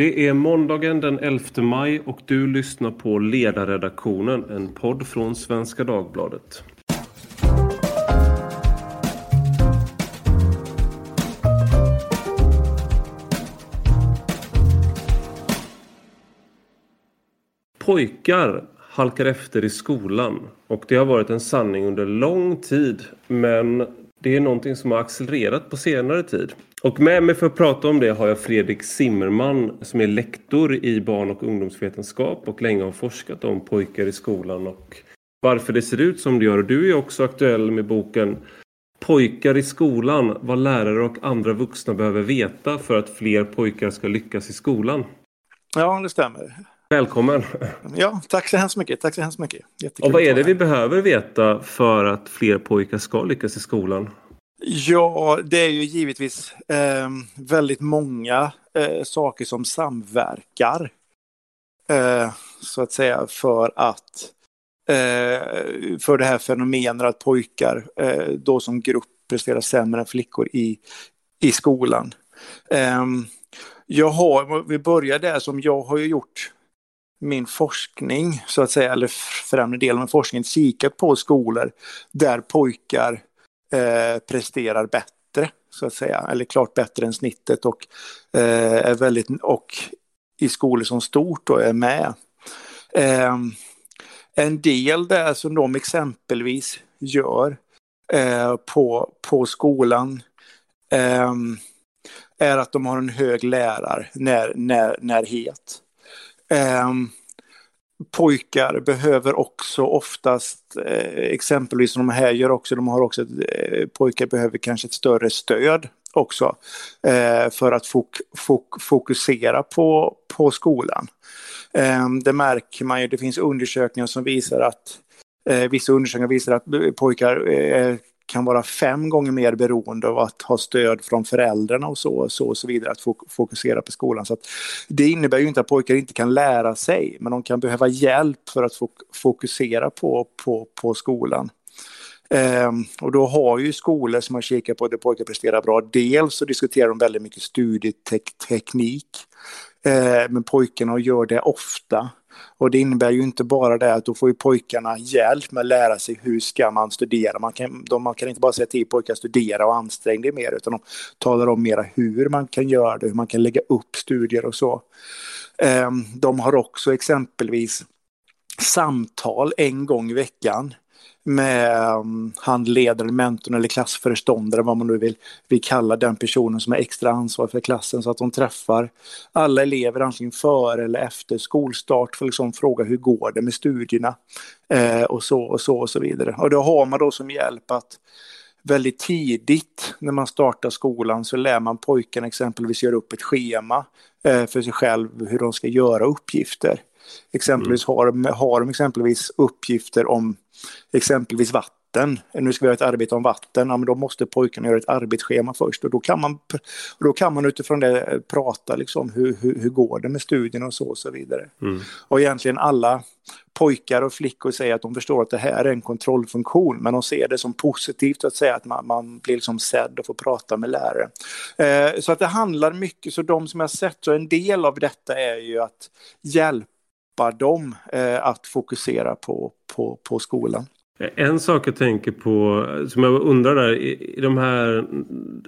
Det är måndagen den 11 maj och du lyssnar på Ledarredaktionen, en podd från Svenska Dagbladet. Pojkar halkar efter i skolan och det har varit en sanning under lång tid men det är någonting som har accelererat på senare tid. Och med mig för att prata om det har jag Fredrik Zimmerman som är lektor i barn och ungdomsvetenskap och länge har forskat om pojkar i skolan och varför det ser ut som det gör. Och du är också aktuell med boken Pojkar i skolan, vad lärare och andra vuxna behöver veta för att fler pojkar ska lyckas i skolan. Ja, det stämmer. Välkommen! Ja, tack så hemskt mycket. Tack så hemskt mycket. Jättekul och vad är det vi behöver veta för att fler pojkar ska lyckas i skolan? Ja, det är ju givetvis eh, väldigt många eh, saker som samverkar. Eh, så att säga för att eh, för det här fenomenet att pojkar eh, då som grupp presterar sämre än flickor i, i skolan. Ehm, jag har, vi börjar där som jag har gjort min forskning, så att säga, eller främre delen av forskningen, kikat på skolor där pojkar eh, presterar bättre, så att säga, eller klart bättre än snittet och eh, är väldigt, och i skolor som stort då är med. Eh, en del där som de exempelvis gör eh, på, på skolan eh, är att de har en hög lärar, när, när, närhet. Eh, pojkar behöver också oftast, eh, exempelvis som de här gör också, de har också, eh, pojkar behöver kanske ett större stöd också eh, för att fok, fok, fokusera på, på skolan. Eh, det märker man ju, det finns undersökningar som visar att eh, vissa undersökningar visar att pojkar eh, kan vara fem gånger mer beroende av att ha stöd från föräldrarna och så och så, och så vidare, att fokusera på skolan. Så det innebär ju inte att pojkar inte kan lära sig, men de kan behöva hjälp för att fokusera på, på, på skolan. Um, och då har ju skolor som har kikat på det pojkar presterar bra, dels så diskuterar de väldigt mycket studieteknik, uh, ehm, men pojkarna gör det ofta. Och det innebär ju inte bara det att då får ju pojkarna hjälp med att lära sig hur ska man studera. Man kan, de, man kan inte bara säga till pojkar att studera och ansträng dig mer utan de talar om mera hur man kan göra det, hur man kan lägga upp studier och så. Ehm, de har också exempelvis samtal en gång i veckan med um, handledaren, mentorn eller klassföreståndaren, vad man nu vill, vill kalla den personen som är extra ansvarig för klassen, så att de träffar alla elever antingen före eller efter skolstart för att liksom fråga hur går det med studierna eh, och så och så och så vidare. Och då har man då som hjälp att väldigt tidigt när man startar skolan så lär man pojkarna exempelvis göra upp ett schema eh, för sig själv hur de ska göra uppgifter. Exempelvis mm. har, har de exempelvis uppgifter om exempelvis vatten. Nu ska vi göra ett arbete om vatten, ja, men då måste pojkarna göra ett arbetsschema först. Och då kan man, då kan man utifrån det prata liksom hur, hur, hur går det med studierna och så och så vidare. Mm. Och egentligen alla pojkar och flickor säger att de förstår att det här är en kontrollfunktion, men de ser det som positivt att säga att man, man blir liksom sedd och får prata med lärare. Eh, så att det handlar mycket, så de som jag sett, så en del av detta är ju att hjälpa hjälpa dem eh, att fokusera på, på, på skolan. En sak jag tänker på, som jag undrar där, i de här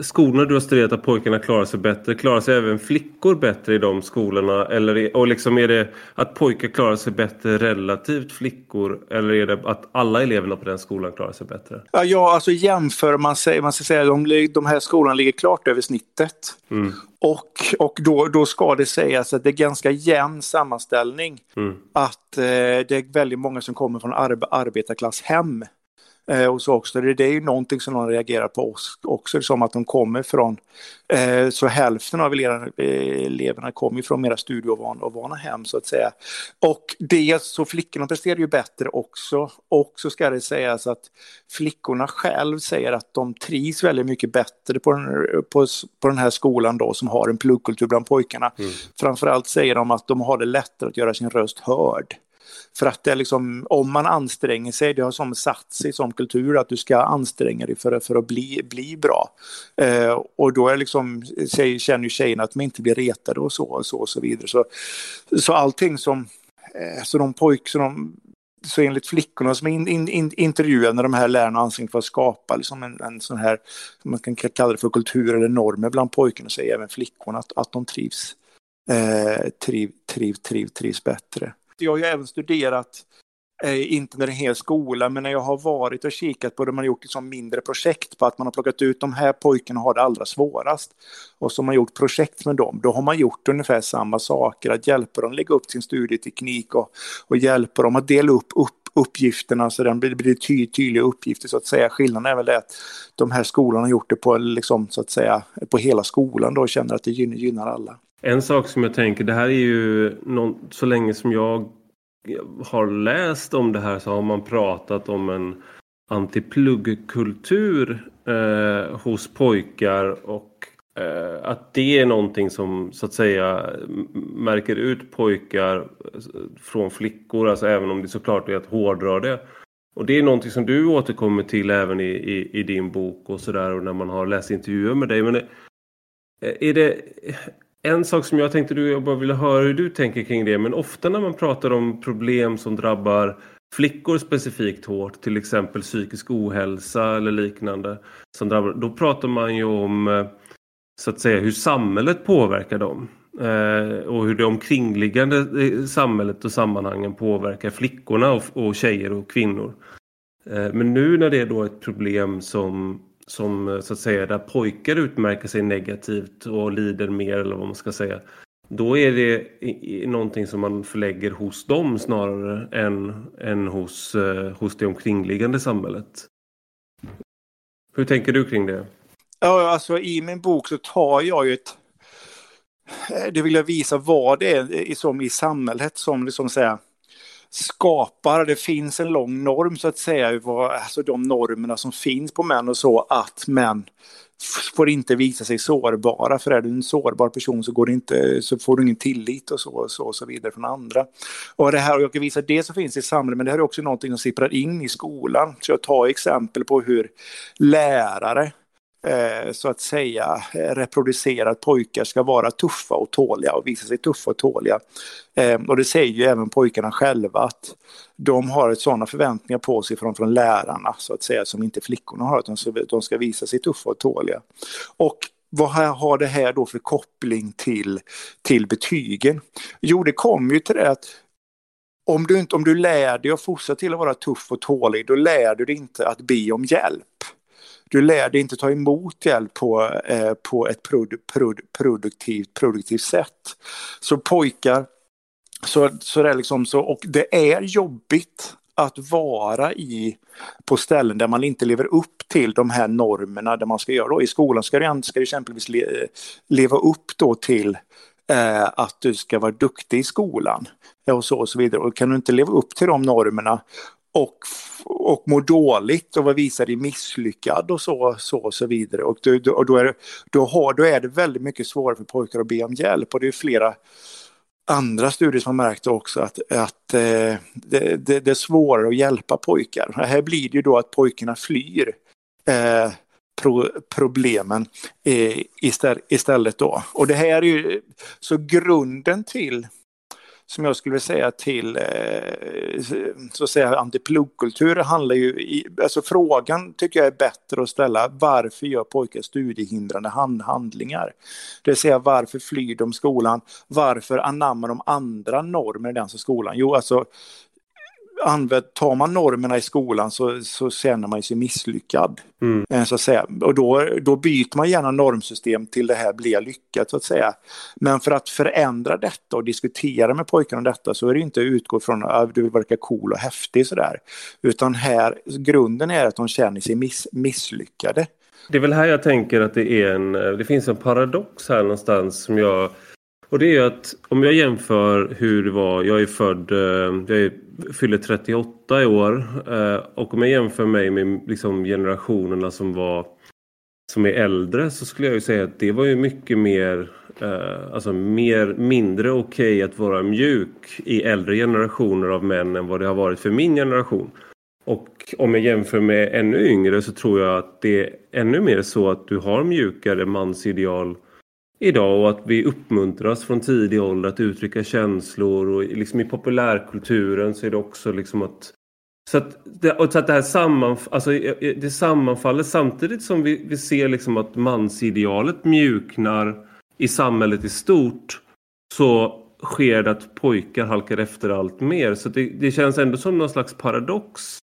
skolorna du har studerat att pojkarna klarar sig bättre, klarar sig även flickor bättre i de skolorna? Eller, och liksom är det att pojkar klarar sig bättre relativt flickor eller är det att alla eleverna på den skolan klarar sig bättre? Ja, alltså jämför man sig, man ska säga de, de här skolorna ligger klart över snittet. Mm. Och, och då, då ska det sägas att det är ganska jämn sammanställning. Mm. Att eh, det är väldigt många som kommer från ar arbetarklasshem. Eh, och så också. Det, det är ju någonting som de reagerar på också, som att de kommer från, eh, så hälften av eleverna, eleverna kommer från mera studieovana hem så att säga. Och det, så flickorna presterar ju bättre också. Och så ska det sägas att flickorna själv säger att de trivs väldigt mycket bättre på den, på, på den här skolan då som har en pluggkultur bland pojkarna. Mm. Framförallt säger de att de har det lättare att göra sin röst hörd. För att det är liksom, om man anstränger sig, det har som satt sig som kultur att du ska anstränga dig för, för att bli, bli bra. Eh, och då är liksom, känner ju tjejerna att de inte blir retade och så och så och så vidare. Så, så allting som, eh, så de pojkar, så de så enligt flickorna som är in, in, in, intervjuade när de här lärarna anstränger för att skapa liksom en, en sån här, man kan kalla det för kultur eller normer bland pojkarna, säger även flickorna att, att de trivs, eh, triv, triv, triv, trivs bättre. Jag har ju även studerat, eh, inte när det är en hel skola, men när jag har varit och kikat på det, man har gjort liksom mindre projekt på att man har plockat ut de här pojkarna har det allra svårast. Och så har man gjort projekt med dem, då har man gjort ungefär samma saker, att hjälpa dem lägga upp sin studieteknik och, och hjälpa dem att dela upp, upp uppgifterna så det blir, blir ty, tydliga uppgifter så att säga. Skillnaden är väl det att de här skolorna har gjort det på, liksom, så att säga, på hela skolan då och känner att det gynnar alla. En sak som jag tänker, det här är ju någon, så länge som jag har läst om det här så har man pratat om en antipluggkultur eh, hos pojkar och eh, att det är någonting som så att säga märker ut pojkar från flickor, alltså även om det såklart är att hårdra det. Och det är någonting som du återkommer till även i, i, i din bok och sådär och när man har läst intervjuer med dig. Men eh, är det, en sak som jag tänkte du, jag bara ville höra hur du tänker kring det, men ofta när man pratar om problem som drabbar flickor specifikt hårt, till exempel psykisk ohälsa eller liknande, som drabbar, då pratar man ju om eh, så att säga hur samhället påverkar dem. Eh, och hur det omkringliggande eh, samhället och sammanhangen påverkar flickorna och, och tjejer och kvinnor. Eh, men nu när det är då ett problem som som eh, så att säga där pojkar utmärker sig negativt och lider mer eller vad man ska säga. Då är det någonting som man förlägger hos dem snarare än, än hos, eh, hos det omkringliggande samhället. Hur tänker du kring det? Ja, alltså i min bok så tar jag ju ett... Eh, det vill jag visa vad det är som i samhället som liksom säger skapar, det finns en lång norm så att säga, alltså de normerna som finns på män och så, att män får inte visa sig sårbara, för är du en sårbar person så, går det inte, så får du ingen tillit och så, och så, och så vidare från andra. Och det här, och jag kan visa det som finns i samhället, men det här är också någonting som sipprar in i skolan. Så jag tar exempel på hur lärare Eh, så att säga eh, reproducera att pojkar ska vara tuffa och tåliga och visa sig tuffa och tåliga. Eh, och det säger ju även pojkarna själva att de har sådana förväntningar på sig från, från lärarna så att säga som inte flickorna har, utan de ska visa sig tuffa och tåliga. Och vad har det här då för koppling till, till betygen? Jo, det kommer ju till det att om du, inte, om du lär dig att fortsätta till att vara tuff och tålig, då lär du dig inte att be om hjälp du lär dig inte ta emot hjälp på, eh, på ett produ, produ, produktivt, produktivt sätt. Så pojkar, så, så det är liksom så, och det är jobbigt att vara i på ställen där man inte lever upp till de här normerna där man ska göra. Då. I skolan ska du, ska du exempelvis le, leva upp då till eh, att du ska vara duktig i skolan. Och så, och så vidare. Och kan du inte leva upp till de normerna och, och mår dåligt och vad visar dig misslyckad och så, så och så vidare. Och, då, och då, är, då, har, då är det väldigt mycket svårare för pojkar att be om hjälp och det är flera andra studier som har märkt också att, att eh, det, det, det, är svårare att hjälpa pojkar. Här blir det ju då att pojkarna flyr eh, pro, problemen eh, istället, istället då. Och det här är ju så grunden till som jag skulle säga till eh, så att säga antipluggkultur handlar ju i, alltså frågan tycker jag är bättre att ställa varför gör pojkar studiehindrande hand, handlingar? Det vill säga varför flyr de skolan? Varför anammar de andra normer i den skolan? Jo, alltså använd, tar man normerna i skolan så, så känner man sig misslyckad. Mm. Eh, så att säga. Och då, då byter man gärna normsystem till det här blir lyckat så att säga. Men för att förändra detta och diskutera med pojkarna om detta så är det inte att utgå från att du vill verka cool och häftig sådär. Utan här, grunden är att de känner sig miss, misslyckade. Det är väl här jag tänker att det är en, det finns en paradox här någonstans som jag och det är att om jag jämför hur det var, jag är född, eh, jag är, fyller 38 i år eh, och om jag jämför mig med liksom generationerna som var som är äldre så skulle jag ju säga att det var ju mycket mer, eh, alltså mer, mindre okej okay att vara mjuk i äldre generationer av män än vad det har varit för min generation. Och om jag jämför med ännu yngre så tror jag att det är ännu mer så att du har mjukare mansideal idag och att vi uppmuntras från tidig ålder att uttrycka känslor och liksom i populärkulturen så är det också liksom att så att det, och så att det här sammanf alltså, eh, eh, det sammanfaller samtidigt som vi, vi ser liksom att mansidealet mjuknar i samhället i stort så sker det att pojkar halkar efter allt mer. Så det, det känns ändå som någon slags paradox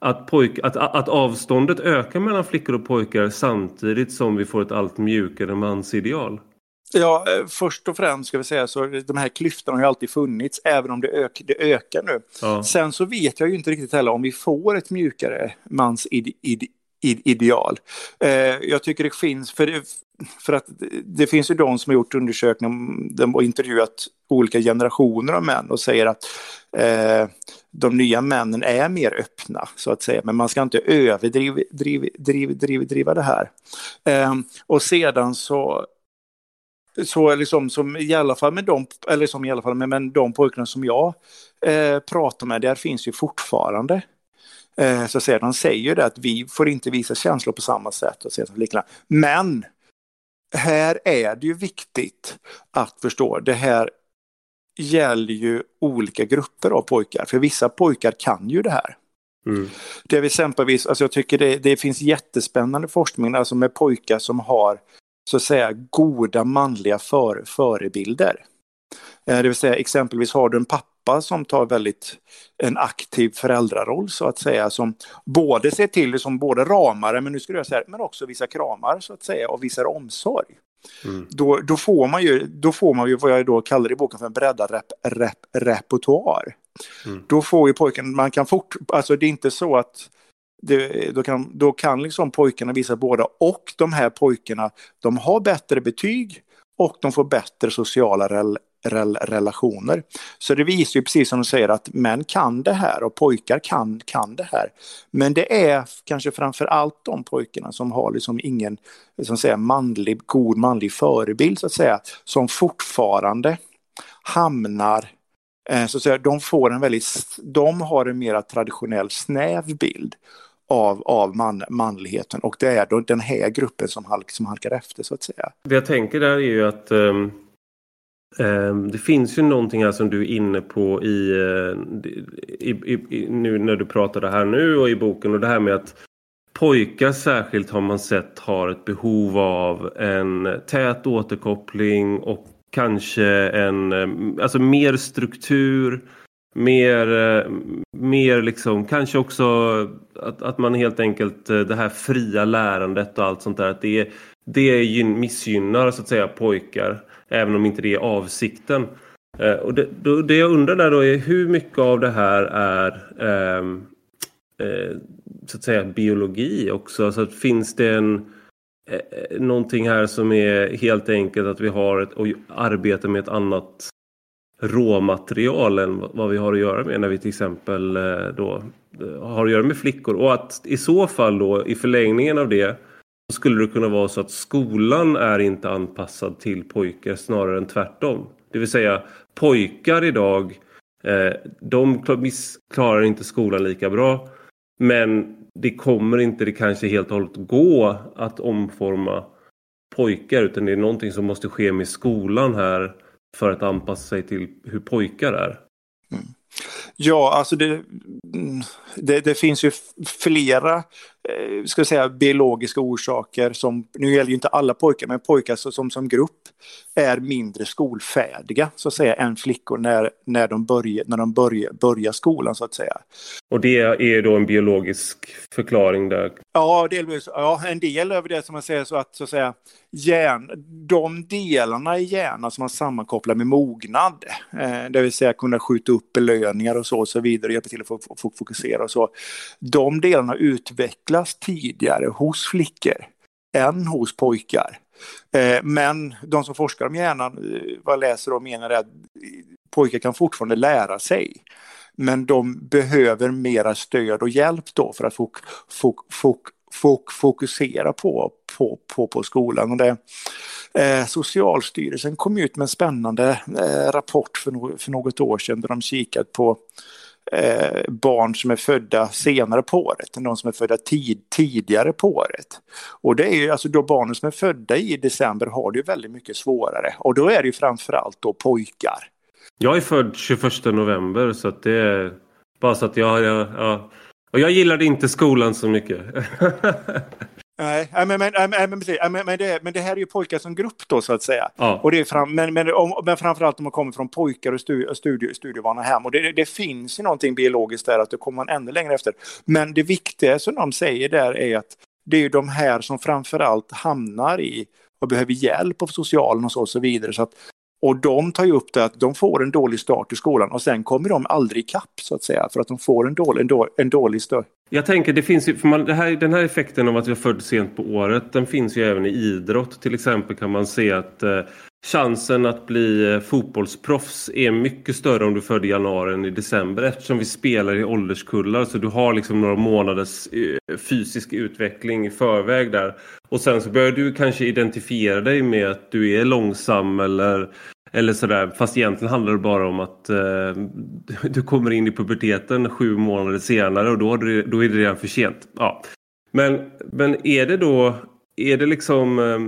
att, pojk, att, att avståndet ökar mellan flickor och pojkar samtidigt som vi får ett allt mjukare mansideal. Ja, eh, först och främst ska vi säga så de här klyftorna har ju alltid funnits, även om det, ök, det ökar nu. Ja. Sen så vet jag ju inte riktigt heller om vi får ett mjukare mansideal. Eh, jag tycker det finns, för, det, för att det finns ju de som har gjort undersökningar och intervjuat olika generationer av män och säger att eh, de nya männen är mer öppna så att säga, men man ska inte överdriva driv, driv, driv, driva det här. Eh, och sedan så så liksom som i alla fall med de, eller som i alla fall med, med de pojkarna som jag eh, pratar med, där finns ju fortfarande eh, så säga, de säger ju det att vi får inte visa känslor på samma sätt. Och säga, Men här är det ju viktigt att förstå, det här gäller ju olika grupper av pojkar, för vissa pojkar kan ju det här. Mm. Det är exempelvis, alltså jag tycker det, det finns jättespännande forskning alltså med pojkar som har så att säga goda manliga för, förebilder. Eh, det vill säga exempelvis har du en pappa som tar väldigt en aktiv föräldraroll så att säga som både ser till som både ramare men nu ska jag säga men också visar kramar så att säga och visar omsorg. Mm. Då, då, får man ju, då får man ju vad jag då kallar i boken för en breddad rep, rep, repertoar. Mm. Då får ju pojken, man kan fort, alltså det är inte så att det, då, kan, då kan liksom pojkarna visa båda och de här pojkarna de har bättre betyg och de får bättre sociala rel, rel, relationer. Så det visar ju precis som de säger att män kan det här och pojkar kan, kan det här. Men det är kanske framför allt de pojkarna som har liksom ingen som säger, manlig, god manlig förebild så att säga som fortfarande hamnar eh, så att säga, de får en väldigt, de har en mer traditionell snäv bild av, av man, manligheten och det är då den här gruppen som, halk, som halkar efter så att säga. Det jag tänker där är ju att um, um, det finns ju någonting här som du är inne på i, eh, i, i, i, nu när du pratade här nu och i boken och det här med att pojkar särskilt har man sett har ett behov av en tät återkoppling och kanske en, ehm, alltså mer struktur mer, eh, mer liksom, kanske också att, att man helt enkelt, eh, det här fria lärandet och allt sånt där, att det, det missgynnar så att säga pojkar, även om inte det är avsikten. Eh, och det, då, det jag undrar där då är hur mycket av det här är eh, eh, så att säga biologi också? Så att finns det en eh, eh, någonting här som är helt enkelt att vi har ett, och arbetar med ett annat råmaterial än vad vi har att göra med när vi till exempel då har att göra med flickor. Och att i så fall då i förlängningen av det så skulle det kunna vara så att skolan är inte anpassad till pojkar snarare än tvärtom. Det vill säga pojkar idag eh, de klarar inte skolan lika bra men det kommer inte det kanske helt och hållet gå att omforma pojkar utan det är någonting som måste ske med skolan här för att anpassa sig till hur pojkar är. Mm. Ja, alltså det, mm, det, det, finns ju flera ska säga, biologiska orsaker som, nu gäller ju inte alla pojkar, men pojkar som som grupp är mindre skolfärdiga så att säga än flickor när, när de, börjar, när de börjar, börjar skolan så att säga. Och det är då en biologisk förklaring där? Ja, delvis, ja en del över det som man säger så att, så att säga, hjärn, de delarna i hjärnan som man sammankopplar med mognad, eh, det vill säga kunna skjuta upp belöningar och så och så vidare, hjälpa till att fokusera och så. De delarna utvecklas tidigare hos flickor än hos pojkar. Eh, men de som forskar om hjärnan, eh, vad läser och menar är att eh, pojkar kan fortfarande lära sig. Men de behöver mera stöd och hjälp då för att fok, fok, fok, fok, fokusera på, på, på, på skolan. Och det, eh, Socialstyrelsen kom ut med en spännande eh, rapport för, no för något år sedan där de kikat på eh, barn som är födda senare på året än de som är födda tid, tidigare på året. Och det är ju alltså då barnen som är födda i december har det ju väldigt mycket svårare och då är det ju framförallt då pojkar. Jag är född 21 november så att det är bara så att jag, jag, jag och jag gillade inte skolan så mycket. Nej, men, men, men, men, men, det, men det här är ju pojkar som grupp då så att säga. Ja. Och det är fram, men, men, om, men framförallt om man kommer från pojkar och studie, studie, studievana hem. Och det, det finns ju någonting biologiskt där att då kommer man ännu längre efter. Men det viktiga som de säger där är att det är ju de här som framförallt hamnar i och behöver hjälp av socialen och så, och så vidare. Så att och de tar ju upp det att de får en dålig start i skolan och sen kommer de aldrig ikapp så att säga för att de får en dålig, en dålig, en dålig start. Jag tänker det finns ju, för man, det här, den här effekten av att vi är född sent på året den finns ju även i idrott. Till exempel kan man se att eh, chansen att bli eh, fotbollsproffs är mycket större om du är född i januari än i december eftersom vi spelar i ålderskullar så du har liksom några månaders eh, fysisk utveckling i förväg där. Och sen så börjar du kanske identifiera dig med att du är långsam eller eller sådär, fast egentligen handlar det bara om att eh, du kommer in i puberteten sju månader senare och då, du, då är det redan för sent. Ja. Men, men är det då, är det liksom, eh,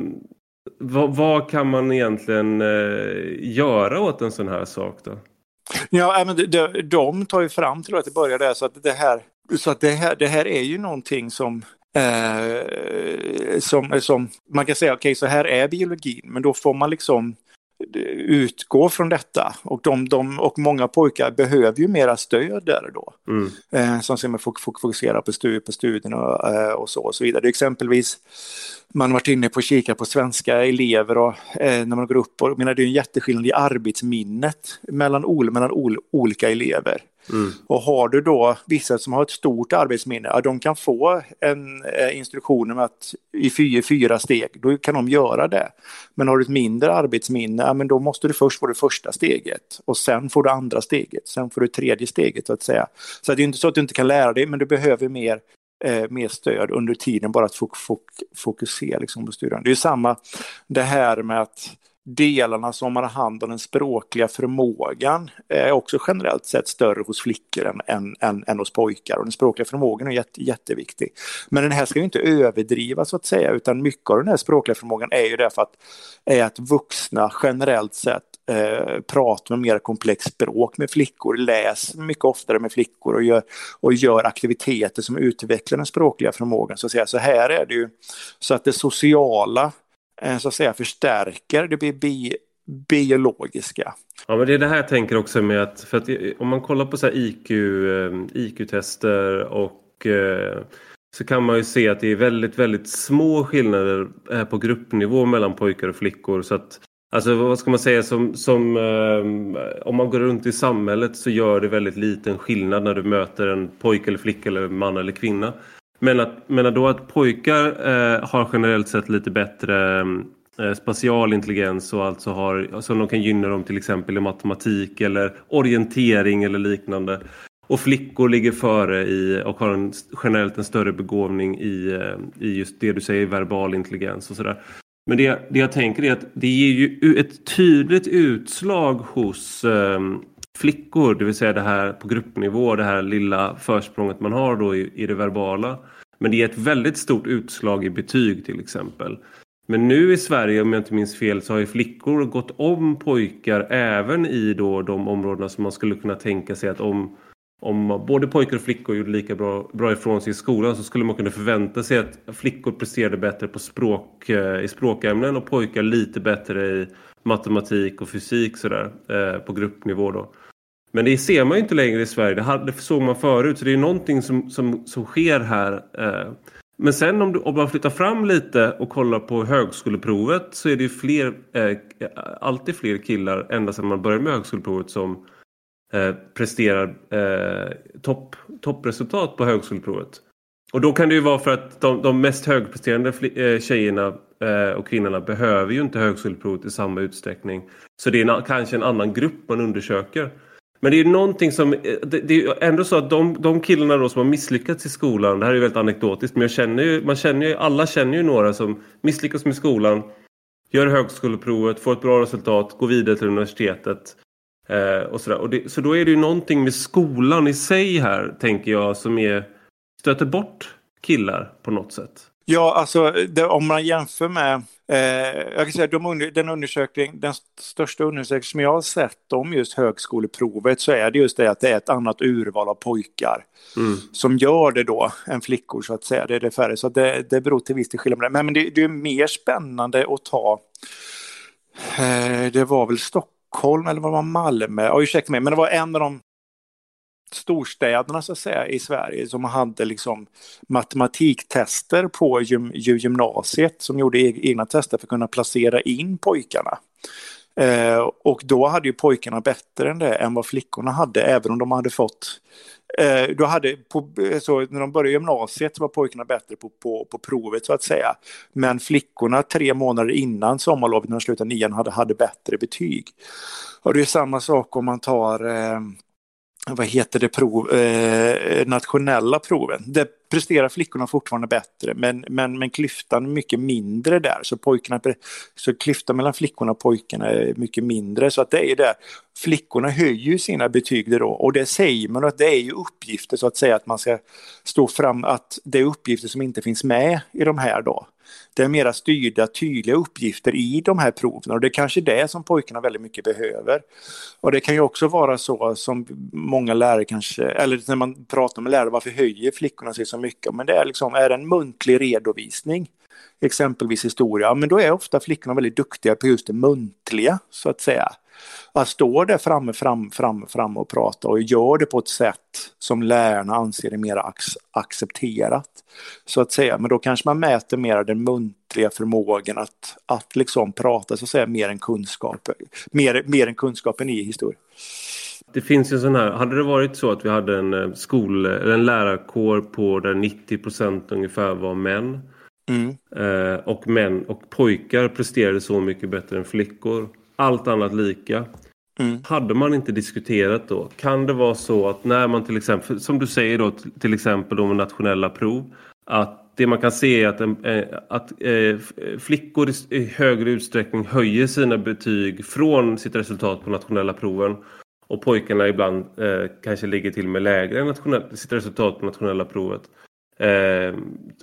vad, vad, kan man egentligen eh, göra åt en sån här sak då? Ja, men de, de tar ju fram till att det börjar där så att det här, så att det här, det här är ju någonting som Eh, som, som man kan säga, okej okay, så här är biologin, men då får man liksom utgå från detta. Och, de, de, och många pojkar behöver ju mera stöd där då. Mm. Eh, som ser fokusera på, stu, på studierna och, eh, och så och så vidare. Det exempelvis man har varit inne på att kika på svenska elever och eh, när man går upp och menar det är en jätteskillnad i arbetsminnet mellan, mellan ol, olika elever. Mm. Och har du då vissa som har ett stort arbetsminne, ja, de kan få en eh, instruktion om att i fyra, fyra steg, då kan de göra det. Men har du ett mindre arbetsminne, ja, men då måste du först få det första steget och sen får du andra steget, sen får du tredje steget så att säga. Så det är inte så att du inte kan lära dig, men du behöver mer eh, mer stöd under tiden bara att fok fok fokusera liksom, på studierna. Det är samma det här med att delarna som har hand om den språkliga förmågan eh, är också generellt sett större hos flickor än, än, än, än hos pojkar. Och den språkliga förmågan är jätte, jätteviktig. Men den här ska ju inte överdrivas så att säga, utan mycket av den här språkliga förmågan är ju därför att, är att vuxna generellt sett eh, pratar med mer komplext språk med flickor, läser mycket oftare med flickor och gör, och gör aktiviteter som utvecklar den språkliga förmågan. Så, att säga. så här är det ju så att det sociala Eh, så att säga förstärker det bi biologiska. Ja men det är det här jag tänker också med att, för att om man kollar på så IQ, eh, IQ-tester och eh, så kan man ju se att det är väldigt, väldigt små skillnader på gruppnivå mellan pojkar och flickor. Så att, alltså vad ska man säga, som, som om man går runt i samhället så gör det väldigt liten skillnad när du möter en pojke eller flicka eller man eller kvinna. Men att, men då att pojkar eh, har generellt sett lite bättre eh, eh, spatial intelligens och alltså har, som de kan gynna dem till exempel i matematik eller orientering eller liknande. Och flickor ligger före i, och har en, generellt en större begåvning i, eh, i just det du säger, verbal intelligens och sådär. Men det, det jag tänker är att det ger ju ett tydligt utslag hos eh, flickor, det vill säga det här på gruppnivå, det här lilla försprånget man har då i, i det verbala. Men det är ett väldigt stort utslag i betyg till exempel. Men nu i Sverige, om jag inte minns fel, så har ju flickor gått om pojkar även i då de områdena som man skulle kunna tänka sig att om, om både pojkar och flickor gjorde lika bra, bra ifrån sig i skolan så skulle man kunna förvänta sig att flickor presterade bättre på språk, eh, i språkämnen och pojkar lite bättre i matematik och fysik sådär, eh, på gruppnivå då. Men det ser man ju inte längre i Sverige. Det, hade, det såg man förut. Så det är någonting som, som, som sker här. Eh. Men sen om, du, om man flyttar fram lite och kollar på högskoleprovet så är det ju fler, eh, alltid fler killar ända sedan man började med högskoleprovet som eh, presterar eh, topp, toppresultat på högskoleprovet. Och då kan det ju vara för att de, de mest högpresterande eh, tjejerna eh, och kvinnorna behöver ju inte högskoleprovet i samma utsträckning. Så det är en, kanske en annan grupp man undersöker. Men det är ju någonting som, eh, det, det är ändå så att de, de killarna då som har misslyckats i skolan, det här är ju väldigt anekdotiskt, men jag känner ju, man känner ju, alla känner ju några som misslyckas med skolan, gör högskoleprovet, får ett bra resultat, går vidare till universitetet. Eh, och sådär. Och det, så då är det ju någonting med skolan i sig här, tänker jag, som är, stöter bort killar på något sätt. Ja, alltså det, om man jämför med jag kan säga de, den undersökning, den största undersökning som jag har sett om just högskoleprovet så är det just det att det är ett annat urval av pojkar mm. som gör det då än flickor så att säga. Det är det färre, så det, det beror till viss del skillnad. Men, men det, det är mer spännande att ta, eh, det var väl Stockholm eller var det Malmö, ja, ursäkta mig, men det var en av de storstäderna så att säga i Sverige som hade liksom matematiktester på gym gymnasiet som gjorde e-, egna tester för att kunna placera in pojkarna. Eh, och då hade ju pojkarna bättre än det än vad flickorna hade även om de hade fått eh, då hade på, så när de började gymnasiet var pojkarna bättre på, på, på provet så att säga. Men flickorna tre månader innan sommarlovet när de slutade nian hade, hade bättre betyg. Och det är samma sak om man tar eh, vad heter det, prov, eh, nationella proven. Det presterar flickorna fortfarande bättre men, men, men klyftan är mycket mindre där. Så, pojkarna, så klyftan mellan flickorna och pojkarna är mycket mindre. Så att det är där. Flickorna höjer sina betyg då och det säger man att det är ju uppgifter så att säga att man ska stå fram att det är uppgifter som inte finns med i de här då det är mera styrda, tydliga uppgifter i de här proven och det är kanske det som pojkarna väldigt mycket behöver. Och det kan ju också vara så som många lärare kanske, eller när man pratar med lärare, varför höjer flickorna sig så mycket? Men det är liksom, är det en muntlig redovisning, exempelvis historia, men då är ofta flickorna väldigt duktiga på just det muntliga så att säga att stå där framme, fram, fram, fram och prata och gör det på ett sätt som lärarna anser är mer accepterat. Så att säga, men då kanske man mäter mer den muntliga förmågan att, att liksom prata så att säga mer än kunskap, mer, mer än kunskapen i historia. Det finns ju sån här, hade det varit så att vi hade en eh, skol, en lärarkår på där 90 procent ungefär var män mm. eh, och män och pojkar presterade så mycket bättre än flickor allt annat lika. Mm. Hade man inte diskuterat då, kan det vara så att när man till exempel, som du säger då, till exempel då med nationella prov, att det man kan se är att, äh, att äh, flickor i högre utsträckning höjer sina betyg från sitt resultat på nationella proven och pojkarna ibland äh, kanske ligger till med lägre än sitt resultat på nationella provet.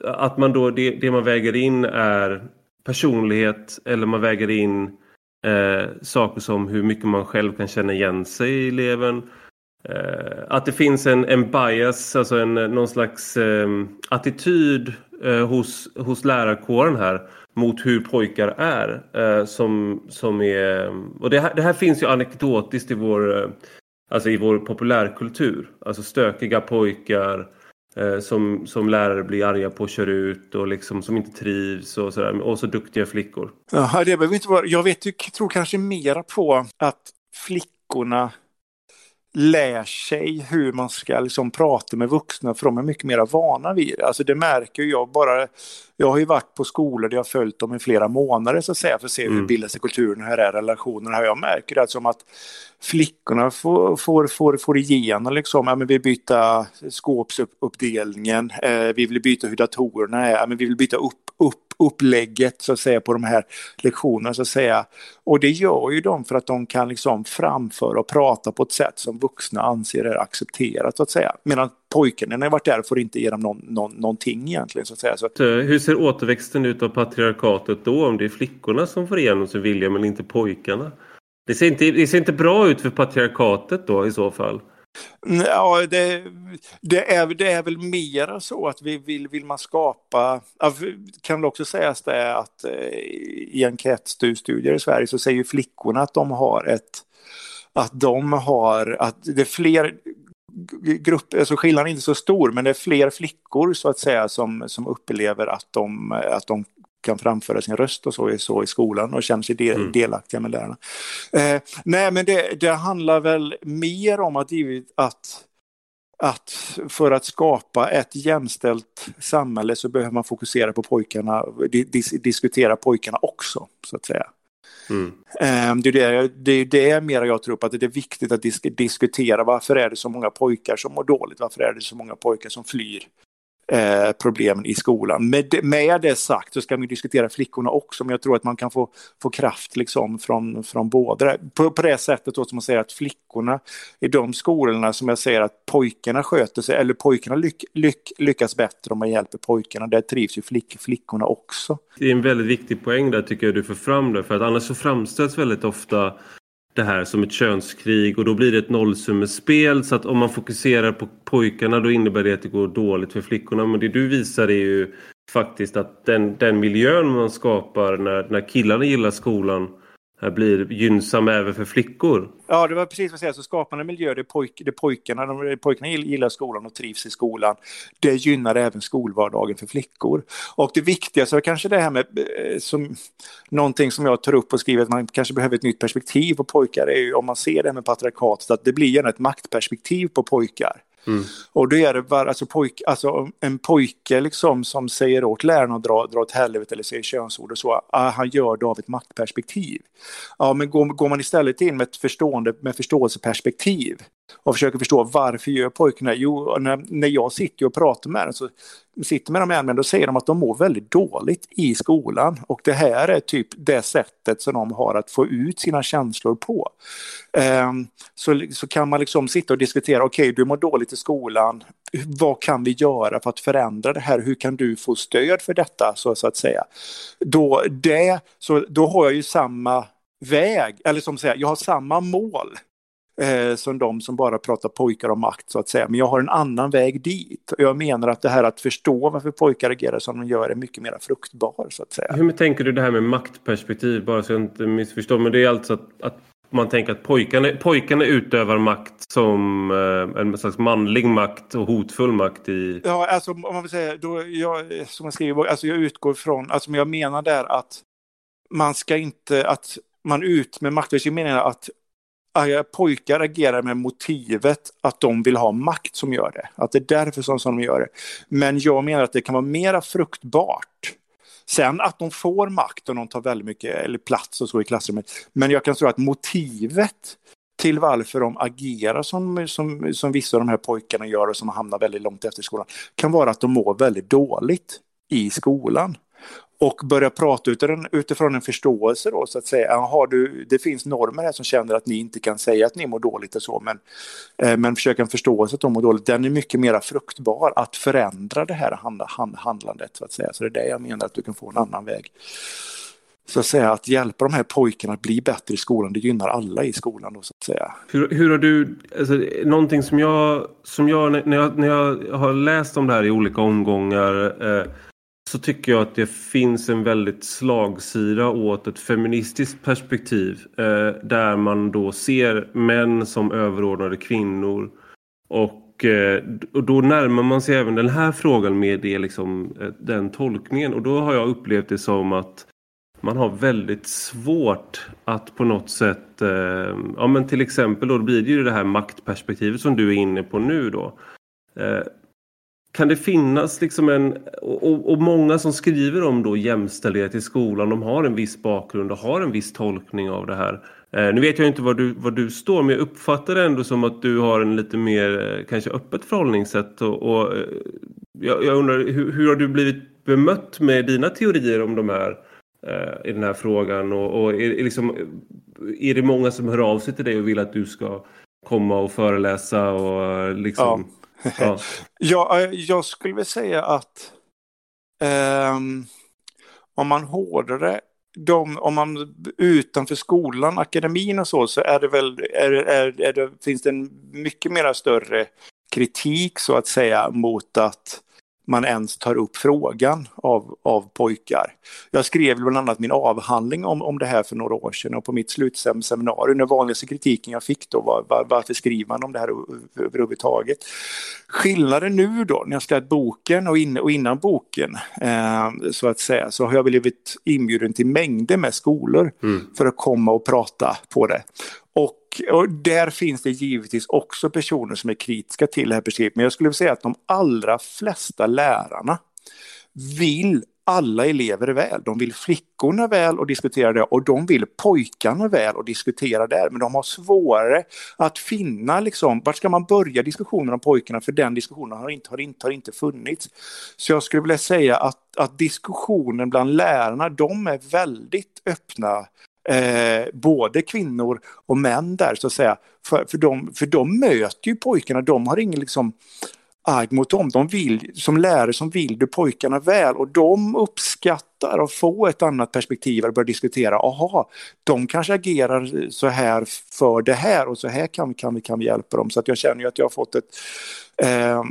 att man då, det, det man väger in är personlighet eller man väger in Eh, saker som hur mycket man själv kan känna igen sig i eleven. Eh, att det finns en, en bias, alltså en, någon slags eh, attityd eh, hos, hos lärarkåren här mot hur pojkar är. Eh, som, som är och det här, det här finns ju anekdotiskt i vår, eh, alltså i vår populärkultur. Alltså stökiga pojkar Eh, som, som lärare blir arga på och kör ut och liksom som inte trivs och sådär. Och så duktiga flickor. Jaha, det behöver inte vara. Jag vet, tror kanske mera på att flickorna lär sig hur man ska liksom prata med vuxna för de är mycket mer vana vid det. Alltså det märker jag bara. Jag har ju varit på skolor där jag har följt dem i flera månader så att säga för att se hur mm. bildas kulturen, hur är relationerna. Jag märker det som att flickorna får, får, får, får igenom liksom, ja, men vi byta skåpsuppdelningen, eh, vi vill byta hur datorerna är, ja, men vi vill byta upp, upp upplägget så att säga på de här lektionerna så att säga. Och det gör ju de för att de kan liksom framföra och prata på ett sätt som vuxna anser är accepterat så att säga. Medan pojkarna när jag varit där får inte ge dem någon, någon, någonting egentligen så att säga. Så. Hur ser återväxten ut av patriarkatet då om det är flickorna som får igenom sin vilja men inte pojkarna? Det ser inte, det ser inte bra ut för patriarkatet då i så fall. Ja, det, det, är, det är väl mera så att vi vill, vill man skapa, kan väl också sägas det att eh, i enkätstudier i Sverige så säger flickorna att de har ett, att de har, att det är fler grupper, alltså skillnaden är inte så stor, men det är fler flickor så att säga som, som upplever att de, att de kan framföra sin röst och så, så i skolan och känner sig del, mm. delaktiga med lärarna. Eh, nej, men det, det, handlar väl mer om att, att, att för att skapa ett jämställt samhälle så behöver man fokusera på pojkarna, dis, diskutera pojkarna också, så att säga. Mm. Ehm, det, är det, det är det mer jag tror på, att det är viktigt att disk diskutera varför är det så många pojkar som mår dåligt, varför är det så många pojkar som flyr eh, problemen i skolan. Med, med det sagt så ska vi diskutera flickorna också, men jag tror att man kan få, få kraft liksom från, från båda. På, på det sättet då som man säger att flickorna i de skolorna som jag säger att pojkarna sköter sig, eller pojkarna lyck, lyck, lyckas bättre om man hjälper pojkarna. Där trivs ju flick, flickorna också. Det är en väldigt viktig poäng där tycker jag du får fram det, för att annars så framställs väldigt ofta det här som ett könskrig och då blir det ett nollsummespel. Så att om man fokuserar på pojkarna då innebär det att det går dåligt för flickorna. Men det du visar är ju faktiskt att den, den miljön man skapar när, när killarna gillar skolan blir gynnsam även för flickor. Ja, det var precis vad jag säger. Så skapande miljö, det, pojk, det pojkarna, de, pojkarna gillar skolan och trivs i skolan. Det gynnar även skolvardagen för flickor. Och det viktigaste är kanske det här med, eh, som, någonting som jag tar upp och skriver, att man kanske behöver ett nytt perspektiv på pojkar, är ju om man ser det här med patriarkatet, att det blir gärna ett maktperspektiv på pojkar. Mm. Och då är det bara, alltså, pojk, alltså en pojke liksom som säger åt läraren att dra, dra åt helvete eller säger könsord och så, ah, han gör det av ett maktperspektiv. Ja, men går, går man istället in med ett förstående, med förståelseperspektiv och försöker förstå varför gör pojkarna Jo, när, när jag sitter och pratar med dem så sitter med dem igen, men då säger de att de mår väldigt dåligt i skolan. Och det här är typ det sättet som de har att få ut sina känslor på. Um, så, så kan man liksom sitta och diskutera, okej okay, du mår dåligt i skolan, vad kan vi göra för att förändra det här? Hur kan du få stöd för detta så, så att säga? Då, det, så, då har jag ju samma väg, eller som säger, jag har samma mål eh, som de som bara pratar pojkar och makt så att säga. Men jag har en annan väg dit. Och Jag menar att det här att förstå varför pojkar agerar som de gör är mycket mer fruktbar så att säga. Hur tänker du det här med maktperspektiv? Bara så jag inte missförstår. Men det är alltså att, att man tänker att pojkarna, pojkarna utövar makt som eh, en slags manlig makt och hotfull makt i... Ja, alltså om man vill säga, då, jag, som jag skriver, alltså jag utgår från, alltså jag menar där att man ska inte, att man ut med maktperspektiv menar att pojkar agerar med motivet att de vill ha makt som gör det. Att det är därför som, som de gör det. Men jag menar att det kan vara mera fruktbart. Sen att de får makt och de tar väldigt mycket eller plats och så i klassrummet. Men jag kan tro att motivet till varför de agerar som, som, som vissa av de här pojkarna gör och som hamnar väldigt långt efter skolan kan vara att de mår väldigt dåligt i skolan och börja prata utifrån en förståelse då så att säga. Har du, det finns normer här som känner att ni inte kan säga att ni mår dåligt och så men, eh, men försöka en förståelse att de mår dåligt. Den är mycket mer fruktbar att förändra det här hand, hand, handlandet så att säga. Så det är det jag menar att du kan få en annan väg. Så att säga att hjälpa de här pojkarna att bli bättre i skolan, det gynnar alla i skolan då så att säga. Hur, hur har du, alltså, någonting som jag, som jag när, jag, när jag har läst om det här i olika omgångar eh, så tycker jag att det finns en väldigt slagsida åt ett feministiskt perspektiv eh, där man då ser män som överordnade kvinnor och, eh, och då närmar man sig även den här frågan med det, liksom, eh, den tolkningen och då har jag upplevt det som att man har väldigt svårt att på något sätt, eh, ja men till exempel då blir det ju det här maktperspektivet som du är inne på nu då. Eh, kan det finnas liksom en, och, och, många som skriver om då jämställdhet i skolan, de har en viss bakgrund och har en viss tolkning av det här. Eh, nu vet jag inte var du, var du står, men jag uppfattar det ändå som att du har en lite mer eh, kanske öppet förhållningssätt. Och, och eh, jag, jag, undrar, hur, hur, har du blivit bemött med dina teorier om de här eh, i den här frågan? Och, och är, är, liksom, är det många som hör av sig till dig och vill att du ska komma och föreläsa och eh, liksom... Ja. Ja. Eh, jag skulle vilja säga att um, om man hårdare de, om man utanför skolan, akademin och så, så är det väl, är, är, är det, finns det en mycket mer större kritik så att säga mot att man ens tar upp frågan av, av pojkar. Jag skrev bland annat min avhandling om, om det här för några år sedan och på mitt slutseminarium, den vanligaste kritiken jag fick då var var, varför skriver man om det här överhuvudtaget? Skillnaden nu då, när jag skrev boken och, in, och innan boken, eh, så att säga, så har jag blivit inbjuden till mängder med skolor mm. för att komma och prata på det. Och och där finns det givetvis också personer som är kritiska till det här perspektivet. Men jag skulle säga att de allra flesta lärarna vill alla elever väl. De vill flickorna väl och diskutera det och de vill pojkarna väl och diskutera det. Men de har svårare att finna liksom, vart ska man börja diskussionen om pojkarna för den diskussionen har inte, har inte, har inte funnits. Så jag skulle vilja säga att, att diskussionen bland lärarna, de är väldigt öppna Eh, både kvinnor och män där så att säga. För, för, de, för de möter ju pojkarna, de har ingen liksom arg mot dem. De vill, som lärare som vill du pojkarna väl och de uppskattar att få ett annat perspektiv och börja diskutera. Aha, de kanske agerar så här för det här och så här kan, kan, vi, kan vi hjälpa dem. Så att jag känner ju att jag har fått ett eh,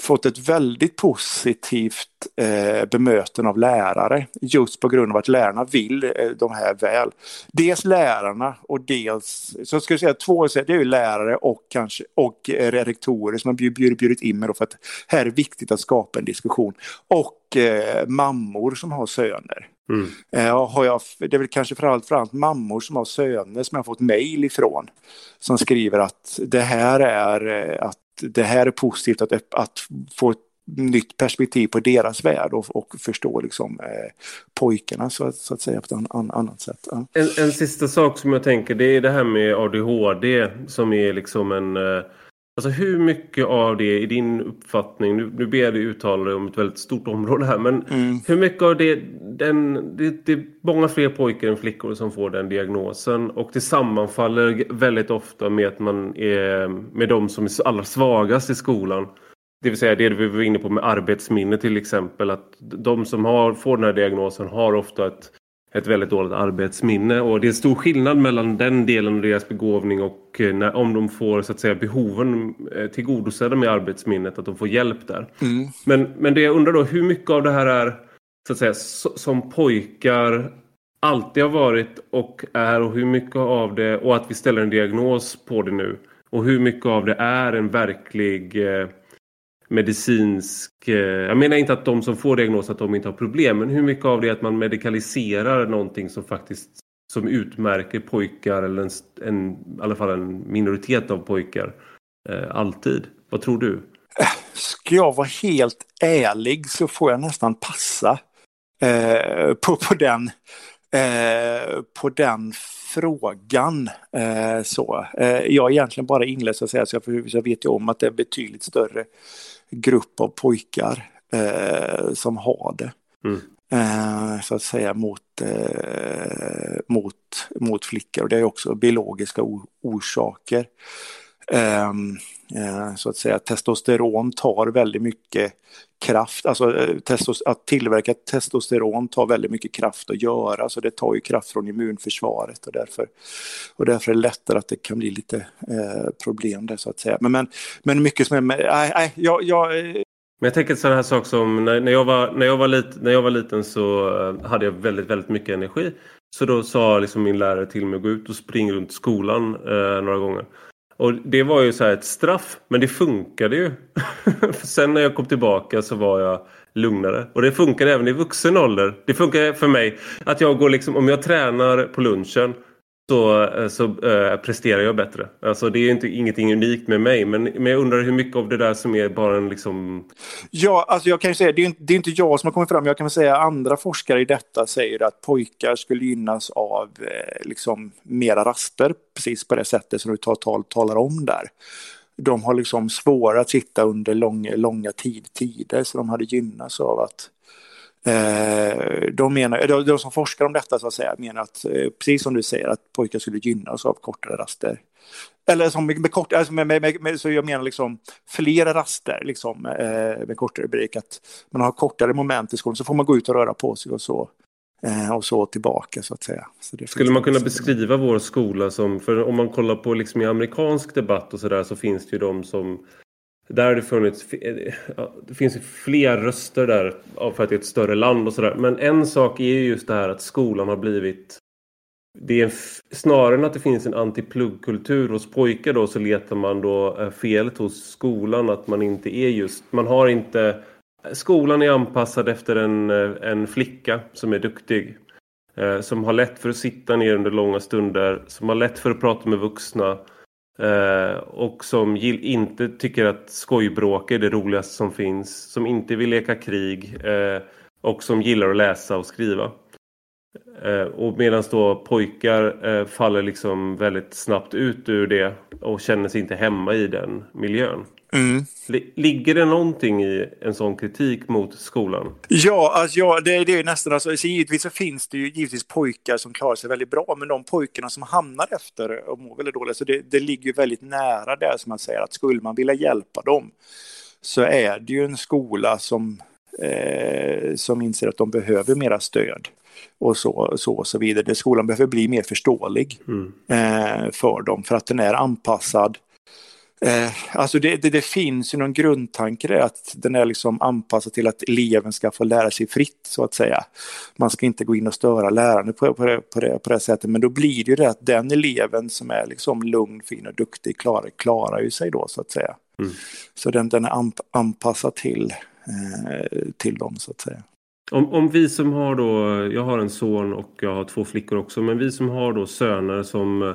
fått ett väldigt positivt eh, bemöten av lärare just på grund av att lärarna vill eh, de här väl. Dels lärarna och dels, så ska jag säga två, det är ju lärare och kanske och eh, rektorer som har bjudit, bjudit in mig för att här är viktigt att skapa en diskussion. Och eh, mammor som har söner. Mm. Eh, har jag, det är väl kanske framförallt, framförallt mammor som har söner som jag har fått mejl ifrån. Som skriver att det här är eh, att det här är positivt att, att få ett nytt perspektiv på deras värld och, och förstå liksom, eh, pojkarna så, så, att säga på ett an, annat sätt. Ja. En, en sista sak som jag tänker det är det här med ADHD som är liksom en eh Alltså hur mycket av det i din uppfattning, nu, nu ber jag dig uttala dig om ett väldigt stort område här, men mm. hur mycket av det, den, det, det är många fler pojkar än flickor som får den diagnosen och det sammanfaller väldigt ofta med att man är med de som är allra svagast i skolan. Det vill säga det vi var inne på med arbetsminne till exempel, att de som har, får den här diagnosen har ofta ett ett väldigt dåligt arbetsminne och det är stor skillnad mellan den delen av deras begåvning och eh, när, om de får så att säga behoven eh, tillgodosedda med arbetsminnet att de får hjälp där. Mm. Men, men det jag undrar då hur mycket av det här är så att säga som pojkar alltid har varit och är och hur mycket av det och att vi ställer en diagnos på det nu och hur mycket av det är en verklig eh, medicinsk... Eh, jag menar inte att de som får diagnos att de inte har problem, men hur mycket av det är att man medikaliserar någonting som faktiskt som utmärker pojkar eller en, en, i alla fall en minoritet av pojkar eh, alltid. Vad tror du? Ska jag vara helt ärlig så får jag nästan passa eh, på, på, den, eh, på den frågan. Eh, så. Eh, jag är egentligen bara inläst så att säga, så jag, jag vet ju om att det är betydligt större grupp av pojkar eh, som har det. Mm. Eh, så att säga mot, eh, mot, mot flickor. Och det är också biologiska orsaker. Ehm, eh, så att säga testosteron tar väldigt mycket kraft, alltså eh, att tillverka testosteron tar väldigt mycket kraft att göra, så det tar ju kraft från immunförsvaret och därför, och därför är det lättare att det kan bli lite eh, problem där så att säga. Men, men, men mycket som är, nej, nej, jag, jag eh, men jag tänker sådana här saker som när, när, jag var, när, jag var lit, när jag var liten så hade jag väldigt, väldigt mycket energi. Så då sa liksom min lärare till mig att gå ut och springa runt skolan eh, några gånger. Och det var ju så ett straff, men det funkade ju. Sen när jag kom tillbaka så var jag lugnare. Och det funkar även i vuxen ålder. Det funkar för mig att jag går liksom, om jag tränar på lunchen Eh, så, så äh, presterar jag bättre. Alltså det är inte ingenting unikt med mig men, men jag undrar hur mycket av det där som är bara en liksom... Ja, alltså jag kan ju säga, det är, inte, det är inte jag som har kommit fram, jag kan väl säga andra forskare i detta säger att pojkar skulle gynnas av eh, liksom mera raster, precis på det sättet som du tal, tal, talar om där. De har liksom svårare att sitta under lång, långa tid, tider så de hade gynnats av att Eh, de, menar, de, de, som forskar om detta så att säga menar att, eh, precis som du säger, att pojkar skulle gynnas av kortare raster. Eller som med, med kort, alltså med, med, med, så jag menar liksom flera raster liksom, eh, med kortare break. Att man har kortare moment i skolan så får man gå ut och röra på sig och så. Eh, och så tillbaka så att säga. Så Skulle man kunna beskriva vår skola som, för om man kollar på liksom i amerikansk debatt och sådär så finns det ju de som där har det funnits, eh, det finns fler röster där för att det är ett större land och sådär. Men en sak är ju just det här att skolan har blivit det är snarare än att det finns en antipluggkultur hos pojkar då så letar man då eh, felet hos skolan att man inte är just, man har inte Skolan är anpassad efter en, eh, en flicka som är duktig. Som har lätt för att sitta ner under långa stunder. Som har lätt för att prata med vuxna. Eh, och som inte tycker att skojbråk är det roligaste som finns. Som inte vill leka krig. Eh, och som gillar att läsa och skriva. Eh, och medan då pojkar eh, faller liksom väldigt snabbt ut ur det och känner sig inte hemma i den miljön. Mm. Ligger det någonting i en sån kritik mot skolan? Ja, alltså, ja det, det är nästan alltså, så givetvis så finns det ju givetvis pojkar som klarar sig väldigt bra, men de pojkarna som hamnar efter och mår väldigt dåligt, så det, det ligger väldigt nära där som man säger att skulle man vilja hjälpa dem så är det ju en skola som, eh, som inser att de behöver mera stöd och så, så, och så vidare. Skolan behöver bli mer förståelig mm. eh, för dem för att den är anpassad Eh, alltså det, det, det, finns ju någon grundtanke där att den är liksom anpassad till att eleven ska få lära sig fritt så att säga. Man ska inte gå in och störa läraren på, på, det, på, det, på det sättet men då blir det ju det att den eleven som är liksom lugn, fin och duktig klarar, klarar ju sig då så att säga. Mm. Så den, den är anpassad till, eh, till dem så att säga. Om, om vi som har då, jag har en son och jag har två flickor också, men vi som har då söner som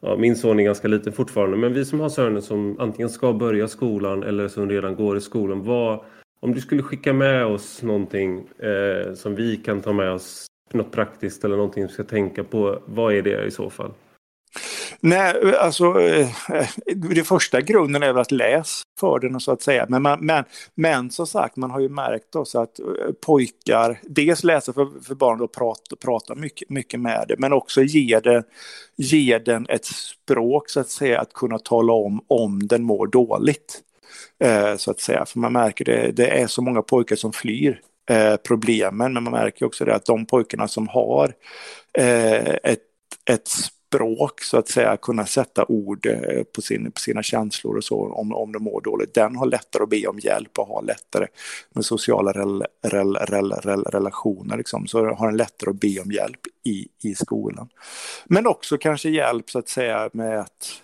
Ja, min son är ganska liten fortfarande men vi som har söner som antingen ska börja skolan eller som redan går i skolan. Vad, om du skulle skicka med oss någonting eh, som vi kan ta med oss, något praktiskt eller någonting vi ska tänka på. Vad är det i så fall? Nej, alltså eh, det första grunden är väl att läs för den så att säga. Men, man, men, men som sagt, man har ju märkt också att eh, pojkar dels läser för, för barn och pratar, pratar mycket, mycket med det, men också ger, det, ger den ett språk så att säga att kunna tala om om den mår dåligt. Eh, så att säga, för man märker det, det är så många pojkar som flyr eh, problemen, men man märker också det att de pojkarna som har eh, ett, ett språk så att säga, kunna sätta ord eh, på, sin, på sina känslor och så om, om de mår dåligt. Den har lättare att be om hjälp och har lättare med sociala rel, rel, rel, rel, relationer. Liksom. Så har den lättare att be om hjälp i, i skolan. Men också kanske hjälp så att säga med, att,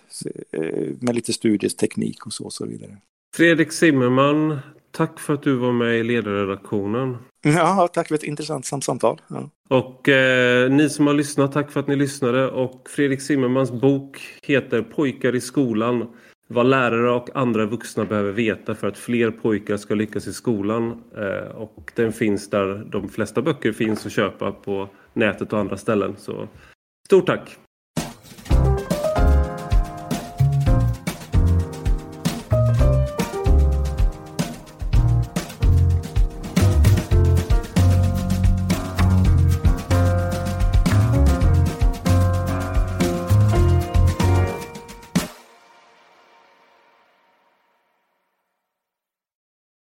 eh, med lite studiesteknik och så, och så vidare. Fredrik Zimmerman, tack för att du var med i ledarredaktionen. Ja, tack för ett intressant samtal. Ja. Och eh, ni som har lyssnat, tack för att ni lyssnade. Och Fredrik Zimmermans bok heter Pojkar i skolan. Vad lärare och andra vuxna behöver veta för att fler pojkar ska lyckas i skolan. Eh, och den finns där de flesta böcker finns att köpa på nätet och andra ställen. Så stort tack!